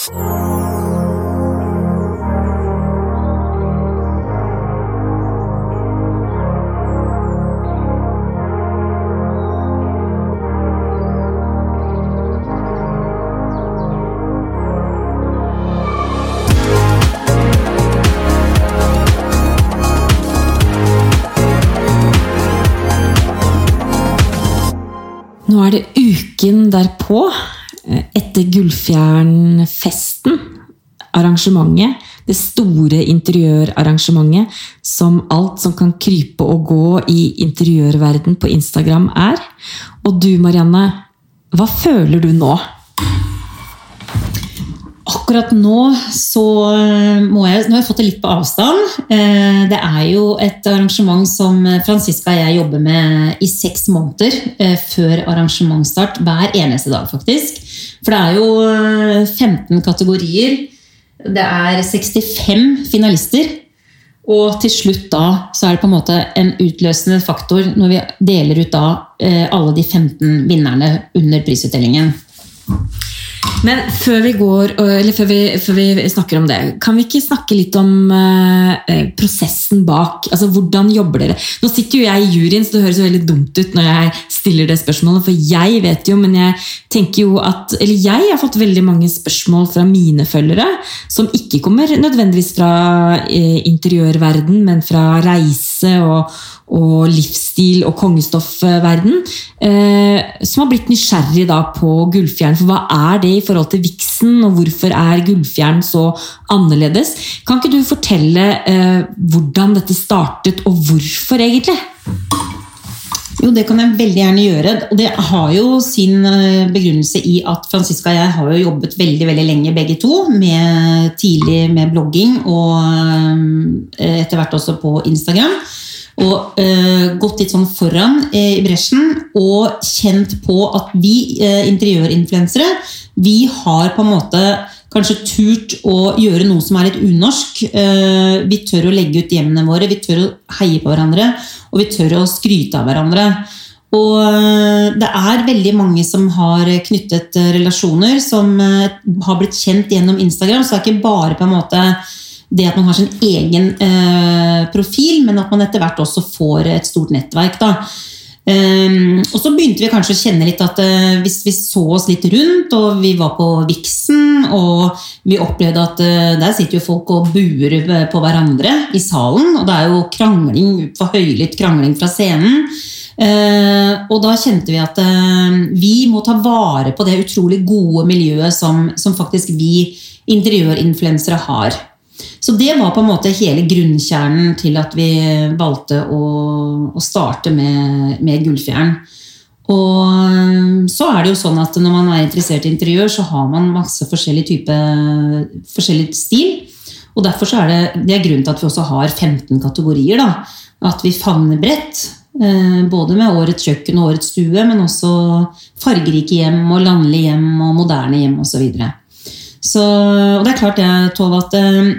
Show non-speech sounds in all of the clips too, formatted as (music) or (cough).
Nå er det uken derpå, eh, etter Gullfjernfesten, arrangementet, det store interiørarrangementet som alt som kan krype og gå i interiørverden på Instagram er. Og du, Marianne, hva føler du nå? Akkurat nå så eh, må jeg Nå har jeg fått det litt på avstand. Eh, Det er jo et arrangement som Franziska og jeg jobber med i seks måneder eh, før arrangementsstart. Hver eneste dag, faktisk. For det er jo eh, 15 kategorier. Det er 65 finalister. Og til slutt da så er det på en måte en utløsende faktor når vi deler ut da eh, alle de 15 vinnerne under prisutdelingen. Men før vi, går, eller før vi, før vi snakker om det, kan vi ikke snakke litt om eh, prosessen bak? Altså, Hvordan jobber dere? Nå sitter jo jeg i juryen, så det høres jo veldig dumt ut når jeg stiller det spørsmålet, for jeg vet jo, men jeg tenker jo at Eller jeg har fått veldig mange spørsmål fra mine følgere, som ikke kommer nødvendigvis fra eh, interiørverden, men fra reise og, og livsstil og kongestoffverden, eh, som har blitt nysgjerrig da på gullfjern. For hva er det i forhold til viksen, og hvorfor er gullfjern så annerledes? Kan ikke du fortelle eh, hvordan dette startet, og hvorfor egentlig? Jo, det kan jeg veldig gjerne gjøre. Og det har jo sin eh, begrunnelse i at Franziska og jeg har jo jobbet veldig veldig lenge begge to. Med, tidlig med blogging og etter hvert også på Instagram. Og uh, gått litt sånn foran uh, i bresjen og kjent på at vi uh, interiørinfluensere, vi har på en måte kanskje turt å gjøre noe som er litt unorsk. Vi tør å legge ut hjemmene våre, vi tør å heie på hverandre, og vi tør å skryte av hverandre. Og det er veldig mange som har knyttet relasjoner, som har blitt kjent gjennom Instagram. Så det er ikke bare på en måte det at man har sin egen eh, profil, men at man etter hvert også får et stort nettverk. da. Um, og så begynte vi kanskje å kjenne litt at uh, hvis vi så oss litt rundt, og vi var på Vixen, og vi opplevde at uh, der sitter jo folk og buer på hverandre i salen, og det er jo krangling, for høylytt krangling fra scenen. Uh, og da kjente vi at vi må ta vare på det utrolig gode miljøet som, som faktisk vi interiørinfluensere har. Så det var på en måte hele grunnkjernen til at vi valgte å, å starte med, med Gullfjern. Og så er det jo sånn at når man er interessert i interiør, så har man masse forskjellig type forskjellig stil. Og derfor er det, det er grunnen til at vi også har 15 kategorier. da. At vi favner bredt. eh, Både med årets kjøkken og årets stue, men også fargerike hjem og landlige hjem og moderne hjem osv. Så, så og det er klart, jeg, Tove, at eh,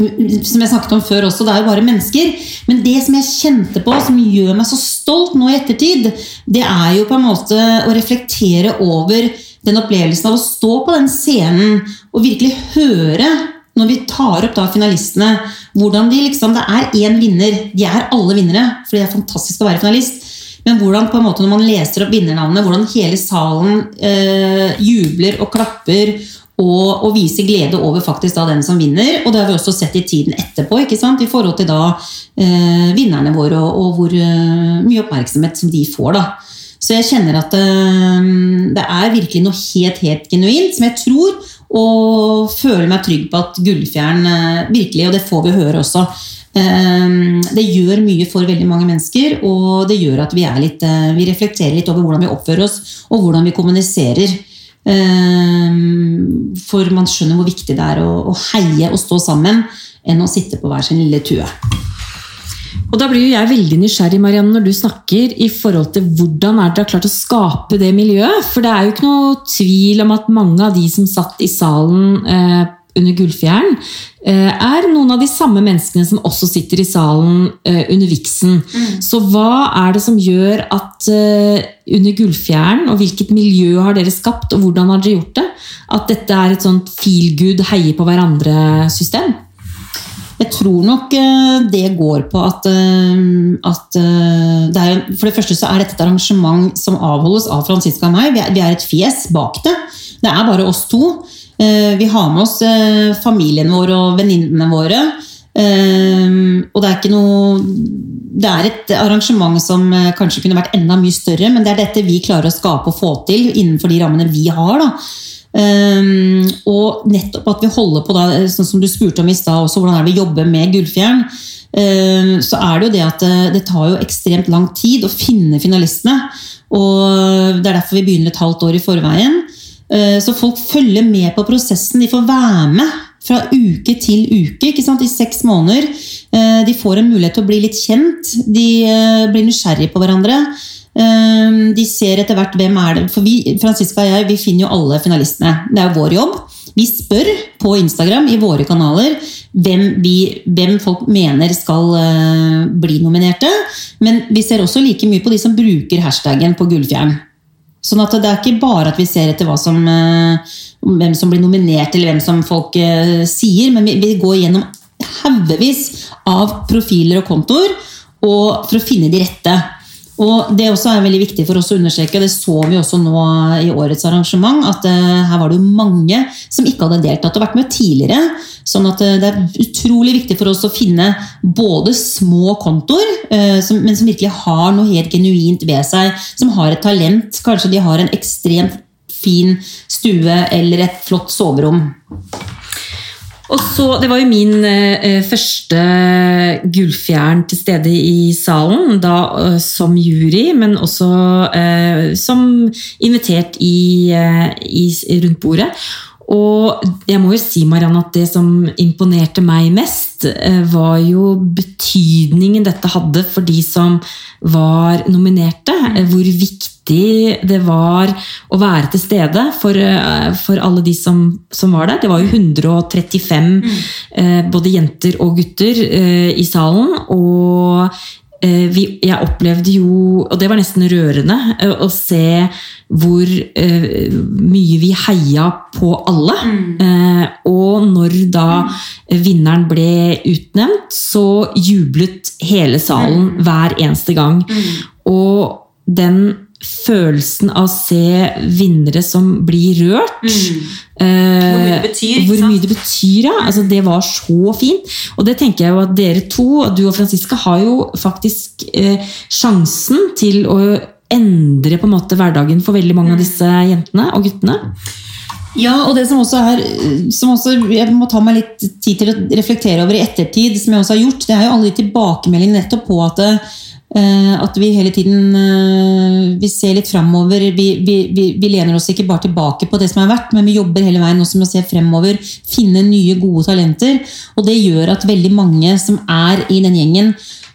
som jeg snakket om før også, det er jo bare mennesker. Men det som jeg kjente på, som gjør meg så stolt nå i ettertid, det er jo på en måte å reflektere over den opplevelsen av å stå på den scenen og virkelig høre når vi tar opp da finalistene, hvordan de liksom Det er én vinner. De er alle vinnere, for det er fantastisk å være finalist. Men hvordan på en måte når man leser opp vinnernavnet, hvordan hele salen eh, jubler og klapper og, og vise glede over faktisk da den som vinner. Og det har vi også sett i tiden etterpå, ikke sant? i forhold til da eh, vinnerne våre og, og hvor eh, mye oppmerksomhet som de får. da. Så jeg kjenner at eh, det er virkelig noe helt, helt genuint som jeg tror og føler meg trygg på at Gullfjern eh, virkelig, og det får vi høre også, eh, det gjør mye for veldig mange mennesker, og det gjør at vi, litt, eh, vi reflekterer litt over hvordan vi oppfører oss, og hvordan vi kommuniserer. Ehm, For man skjønner hvor viktig det er å, heie og stå sammen enn å sitte på hver sin lille tue. Og da blir jo jeg veldig nysgjerrig Marianne, når du snakker i forhold til hvordan er dere har klart å skape det miljøet. For det er jo ikke noe tvil om at mange av de som satt i salen eh, under Gullfjern, eh, er noen av de samme menneskene som også sitter i salen eh, under Vixen. Så hva er det som gjør at eh, under Gullfjern, og hvilket miljø har dere skapt, og hvordan har dere gjort det, at dette er et sånt feel good, heie på hverandre-system? Jeg tror nok det går på at, at det er, For det første så er dette et arrangement som avholdes av Franziska og meg. Vi er, vi er et fjes bak det. Det er bare oss to. Vi har med oss familien vår og venninnene våre. Og det er ikke noe Det er et arrangement som kanskje kunne vært enda mye større, men det er dette vi klarer å skape og få til innenfor de rammene vi har. da. Um, og nettopp at vi holder på, da, sånn som du spurte om i stad, hvordan er det vi jobber med Gullfjern, um, så er det jo det at det, det, tar jo ekstremt lang tid å finne finalistene. Og det er derfor vi begynner et halvt år i forveien. Uh, så folk følger med på prosessen. De får være med fra uke til uke i seks måneder. Uh, de får en mulighet til å bli litt kjent. De uh, blir nysgjerrige på hverandre. De ser etter hvert hvem er det For vi, Franziska og jeg vi finner jo alle finalistene. Det er jo vår jobb. Vi spør på Instagram i våre kanaler hvem, vi, hvem folk mener skal bli nominerte. Men vi ser også like mye på de som bruker hashtaggen på Gullfjern. Sånn at det er ikke bare at vi ser etter som, uh, hvem som blir nominert, eller hvem som folk uh, sier, men vi går gjennom haugevis av profiler og kontoer for å finne de rette. Og Det også er veldig viktig for oss å understreke, det så vi også nå i årets arrangement, at uh, her var det mange som ikke hadde deltatt og vært med tidligere. sånn at uh, det er utrolig viktig for oss å finne både små kontoer, uh, men som virkelig har noe helt genuint ved seg, som har et talent. Kanskje de har en ekstremt fin stue eller et flott soverom. Og så, Det var jo min eh, første Gullfjern til stede i salen, da eh, som jury, men også eh, som invitert i, eh, i, rundt bordet. Og jeg må jo si Marianne, at det som imponerte meg mest, eh, var jo betydningen dette hadde for de som var nominerte. Hvor viktig det var å være til stede for, eh, for alle de som, som, var der. Det var jo 135 mm. eh, både jenter og gutter eh, i salen. Og eh, vi, jeg opplevde jo, og det var nesten rørende, eh, å se hvor eh, mye vi heia på alle. Mm. og når da mm. vinneren ble utnevnt, så jublet hele salen mm. hver eneste gang. Mm. Og den følelsen av å se vinnere som blir rørt. Mm. Eh, hvor mye det betyr. Hvor mye det betyr, ja. Altså, det var så fint. Og det tenker jeg jo at dere to, du og Franziska, har jo faktisk eh, sjansen til å endre på en måte hverdagen for veldig mange av mm. disse jentene og guttene. Ja, og det som også er som også, Jeg må ta meg litt tid til å reflektere over i ettertid, som jeg også har gjort, det er jo alle de tilbakemeldingene nettopp på at at vi hele tiden eh, vi ser litt framover. Vi, vi, vi, vi, lener oss ikke bare tilbake på det som er vært, men vi jobber hele veien også med å se fremover. Finne nye, gode talenter. Og det gjør at veldig mange som er i den gjengen,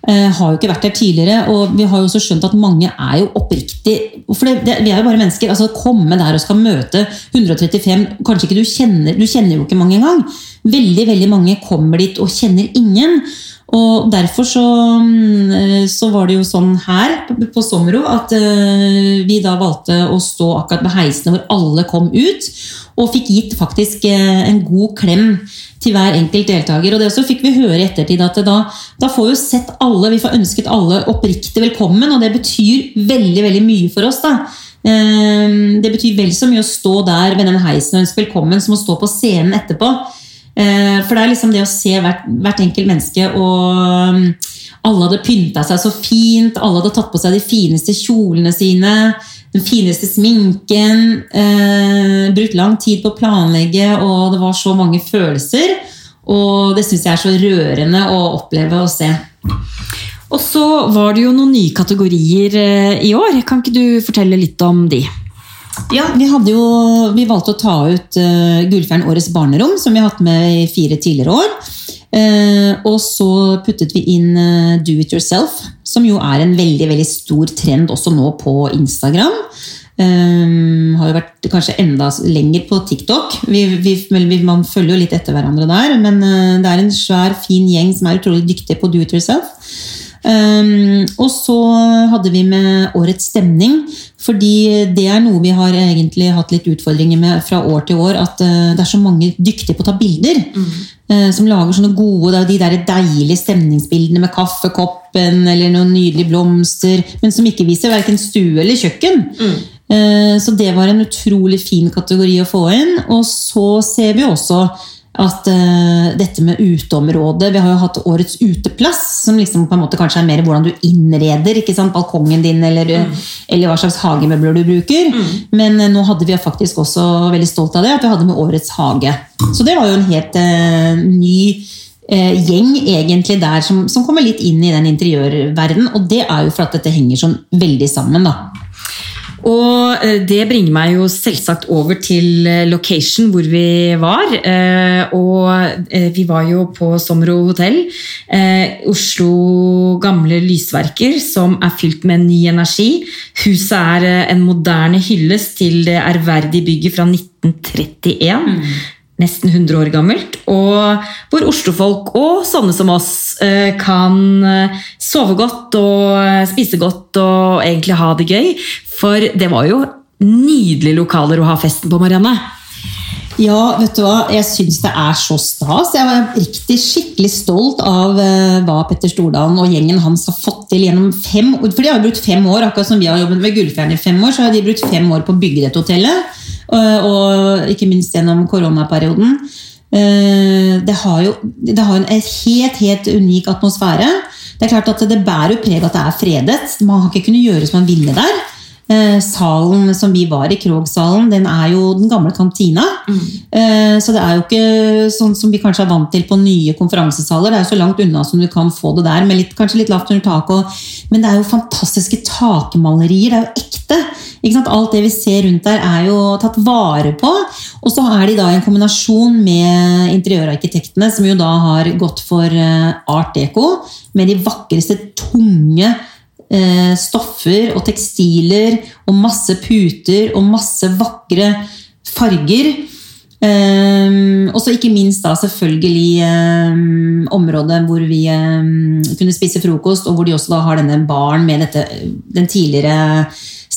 eh, har jo ikke vært der tidligere. Og vi har jo også skjønt at mange er jo oppriktig For det, det, vi er jo bare mennesker. altså Komme der og skal møte 135 Kanskje ikke du kjenner Du kjenner jo ikke mange engang. Veldig, veldig mange kommer dit og kjenner ingen. Og Derfor så, mm, så, var det jo sånn her på Sommero at eh, vi da valgte å stå akkurat ved heisene hvor alle kom ut. Og fikk gitt faktisk eh, en god klem til hver enkelt deltaker. Og det også fikk vi høre i ettertid at da, da får vi sett alle, vi får ønsket alle oppriktig velkommen. Og det betyr veldig veldig mye for oss. da. Eh, det betyr vel så mye å stå der ved den heisen og ønske velkommen som å stå på scenen etterpå. Eh, for det er liksom det å se hvert, hvert enkelt menneske og um, alle hadde pynta seg så fint, alle hadde tatt på seg de fineste kjolene sine, den fineste sminken. Eh, brukt lang tid på å planlegge, og det var så mange følelser. Og det syns jeg er så rørende å oppleve og se. Og så var det jo noen nye kategorier eh, i år. Kan ikke du fortelle litt om de? Ja, vi, jo, vi, valgte å ta ut uh, Gullfjern Årets barnerom, som vi har hatt med i fire tidligere år. Uh, og så puttet vi inn uh, Do It Yourself, som jo er en veldig veldig stor trend også nå på Instagram. Um, har jo vært kanskje enda lenger på TikTok. Vi, vi, man følger jo litt etter hverandre der, men uh, det er en svær, fin gjeng som er utrolig dyktige på do it yourself. Um, og så hadde vi med årets stemning, fordi det er noe vi har egentlig hatt litt utfordringer med fra år til år. At uh, det er så mange dyktige på å ta bilder. Mm. Uh, som lager sånne gode, de der deilige stemningsbildene med kaffekoppen eller noen nydelige blomster. Men som ikke viser verken stue eller kjøkken. Mm. Uh, så det var en utrolig fin kategori å få inn. Og så ser vi også at uh, dette med uteområdet Vi har jo hatt årets uteplass, som liksom på en måte kanskje er mer hvordan du innreder ikke sant, balkongen din, eller, mm. eller hva slags hagemøbler du bruker. Mm. Men uh, nå hadde vi faktisk også veldig stolt av det, at vi hadde med årets hage. Så det var jo en helt uh, ny gjeng egentlig der som, som, kommer litt inn i den interiørverdenen. Og det er jo for at dette henger sånn veldig sammen. da. Og eh, det bringer meg jo selvsagt over til eh, location hvor vi var. Eh, og vi var jo på Somro hotell. Oslo gamle lysverker som er fylt med ny energi. Huset er en moderne hyllest til det ærverdige bygget fra 1931. Nesten 100 år gammelt, og hvor oslofolk og sånne som oss kan sove godt og spise godt og egentlig ha det gøy. For det var jo nydelige lokaler å ha festen på, Marianne. Ja, vet du hva? Jeg syns det er så stas. Jeg var riktig skikkelig stolt av hva Petter Stordalen og gjengen hans har fått til gjennom fem år. For de har jo brukt fem år, akkurat som vi har jobbet med Gullfjern i fem år, så har de brukt fem år på å bygge dette hotellet. Uh, og ikke minst gjennom koronaperioden. Uh, det har jo det har en helt, helt unik atmosfære. Det er klart at det bærer jo preg at det er fredet. Man har ikke kunnet gjøre som man ville der. Eh, salen som vi var i, Krogsalen, den er jo den gamle kantina. Mm. Eh, så det er jo ikke sånn som vi kanskje er vant til på nye konferansesaler. Det er jo så langt unna som du kan få det der, med litt, kanskje litt lavt under taket. Men det er jo fantastiske takmalerier. Det er jo ekte. Alt det vi ser rundt der, er jo tatt vare på. Og så er de da i en kombinasjon med interiørarkitektene, som jo da har gått for eh, art deco, med de vakreste, tunge stoffer og tekstiler og masse puter og masse vakre farger. Um, og så ikke minst da selvfølgelig um, området hvor vi um, kunne spise frokost, og hvor de også da har denne baren med dette, den tidligere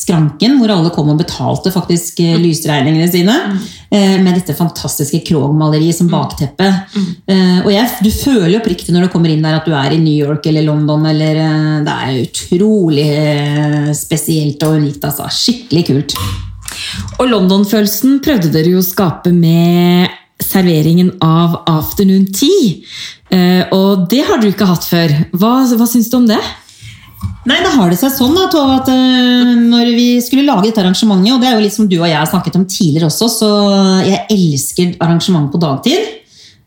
skranken, hvor alle kom og betalte faktisk mm. lysregningene sine. Mm. Uh, med dette fantastiske Krog-maleriet som mm. bakteppe. Mm. Uh, og jeg, du føler jo oppriktig når du kommer inn der at du er i New York eller London. Eller, det er utrolig spesielt og unikt. Altså. Skikkelig kult. Og London-følelsen prøvde dere jo å skape med serveringen av afternoon tea. Eh, og det har du ikke hatt før. Hva, hva syns du om det? Nei, da har det seg sånn da, Tove, at uh, når vi skulle lage dette arrangementet, og det er jo litt som du og jeg har snakket om tidligere også, så jeg elsker arrangement på dagtid.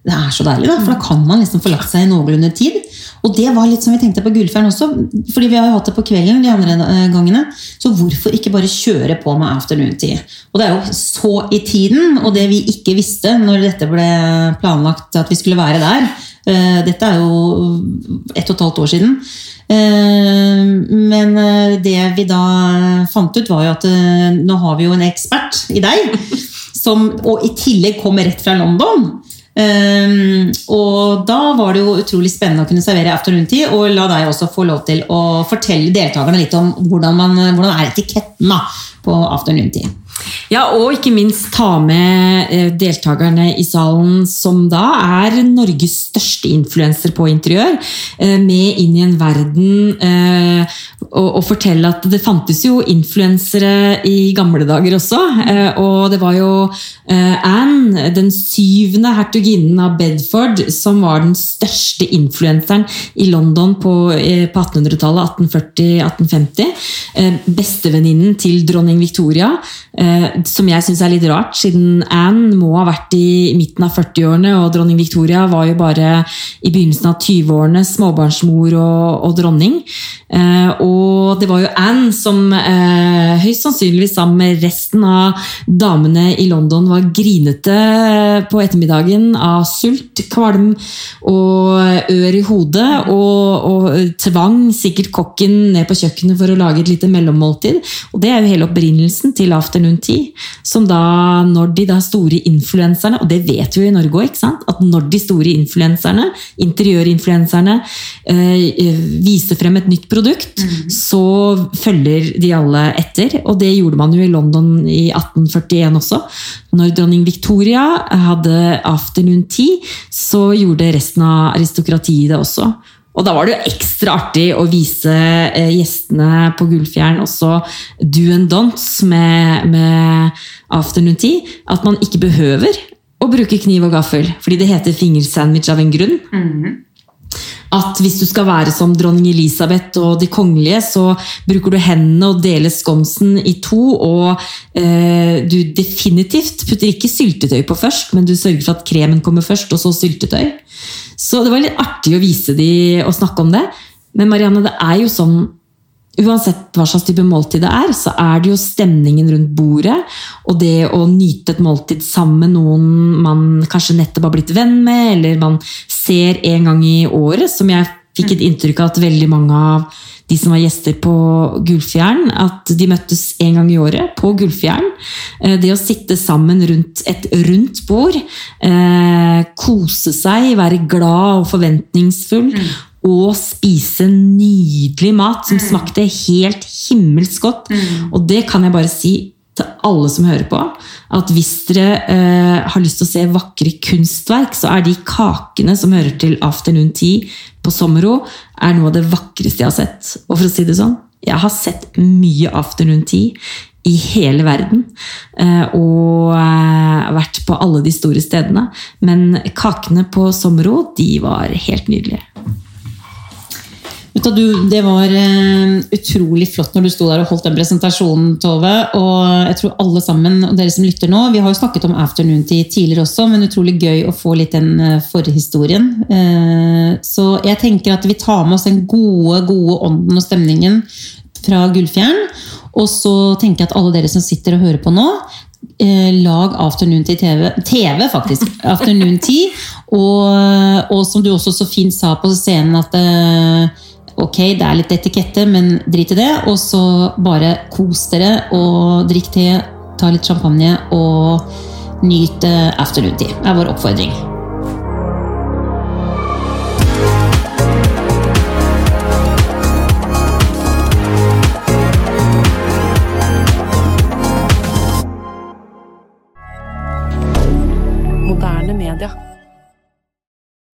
Det er så deilig, da, for da kan man liksom få lagt seg i noenlunde tid. Og det var litt som vi tenkte på Gullfjern også, fordi vi har jo hatt det på kvelden de andre eh, gangene. Så hvorfor ikke bare kjøre på med afternoon-tid? Og det er jo så i tiden, og det vi ikke visste når dette ble planlagt at vi skulle være der. Eh, dette er jo ett og et halvt år siden. Eh, men det vi da fant ut, var jo at nå har vi jo en ekspert i deg. Som, og i tillegg kommer rett fra London. Og da var det jo utrolig spennende å kunne servere afternoon tea, og la deg også få lov til å fortelle deltakerne litt om hvordan, man, hvordan er etiketten da, på afternoon tea. Ja, og ikke minst ta med eh, deltakerne i salen, som da er Norges største influenser på interiør, eh, med inn i en verden eh, og, fortelle at det fantes jo influensere i gamle dager også. Og det var jo Anne, den syvende hertuginnen av Bedford, som var den største influenseren i London på 1800-tallet, 1840-1850. Bestevenninnen til dronning Victoria eh, som jeg syns er litt rart, siden Anne må ha vært i midten av 40-årene, og dronning Victoria var jo bare i begynnelsen av 20-årene småbarnsmor og, og dronning. Eh, og det var jo Anne som eh, høyst sannsynligvis sammen med resten av damene i London var grinete på ettermiddagen av sult, kvalm og ør i hodet, og, og tvang sikkert kokken ned på kjøkkenet for å lage et lite mellommåltid. Og det er jo hele opprinnelsen til Afternoon Tea. Som da, når de da store influenserne, og det vet vi jo i Norge òg, at når de store influenserne, interiørinfluenserne, eh, viser frem et nytt produkt, mm. så følger de alle etter. Og det gjorde man jo i London i 1841 også. Når dronning Victoria hadde afternoon tea, så gjorde resten av aristokratiet det også. Og da var det jo ekstra artig å vise eh, gjestene på Gullfjern også do and don'ts med, med afternoon tea. At man ikke behøver å bruke kniv og gaffel, fordi det heter fingersandwich av en grunn. Mm. At hvis du skal være som dronning Elisabeth og de kongelige, så bruker du hendene og deler skomsen i to. Og eh, du definitivt putter ikke syltetøy på først, men du sørger for at kremen kommer først, og så syltetøy. Så det var litt artig å vise de og snakke om det. Men Marianne, det er jo sånn Uansett hva slags type måltid det er, så er det jo stemningen rundt bordet og det å nyte et måltid sammen med noen man kanskje nettopp har blitt venn med, eller man ser en gang i året, som jeg fikk et inntrykk av at veldig mange av de som var gjester på Gullfjern, at de møttes en gang i året på Gullfjern. Eh, det å sitte sammen rundt et rundt bord, eh, kose seg, være glad og forventningsfull. Og spise nydelig mat som mm. smakte helt himmelsk godt. Mm. Og det kan jeg bare si til alle som hører på, at hvis dere eh, har lyst til å se vakre kunstverk, så er de kakene som hører til Afternoon Tea på Sommero, er noe av det vakreste jeg har sett. Og for å si det sånn, jeg har sett mye Afternoon Tea i hele verden. Eh, og eh, vært på alle de store stedene. Men kakene på Sommero, de var helt nydelige. Du, det var uh, utrolig flott når du sto der og holdt den presentasjonen, Tove. Og jeg tror alle sammen, og dere som lytter nå, vi har jo snakket om afternoon tea tidligere også, men utrolig gøy å få litt den uh, forhistorien. Uh, så jeg tenker at vi tar med oss den gode, gode ånden og stemningen fra Gullfjern. Og så tenker jeg at alle dere som sitter og hører på nå, lag afternoon tea TV, TV faktisk. (laughs) Afternoon tea. Og, og, som du også så fint sa på scenen, at Ok, det er litt etikette, men drit i det. Og så bare kos dere og drikk te, ta litt champagne og nyt afternoon tea. er vår oppfordring.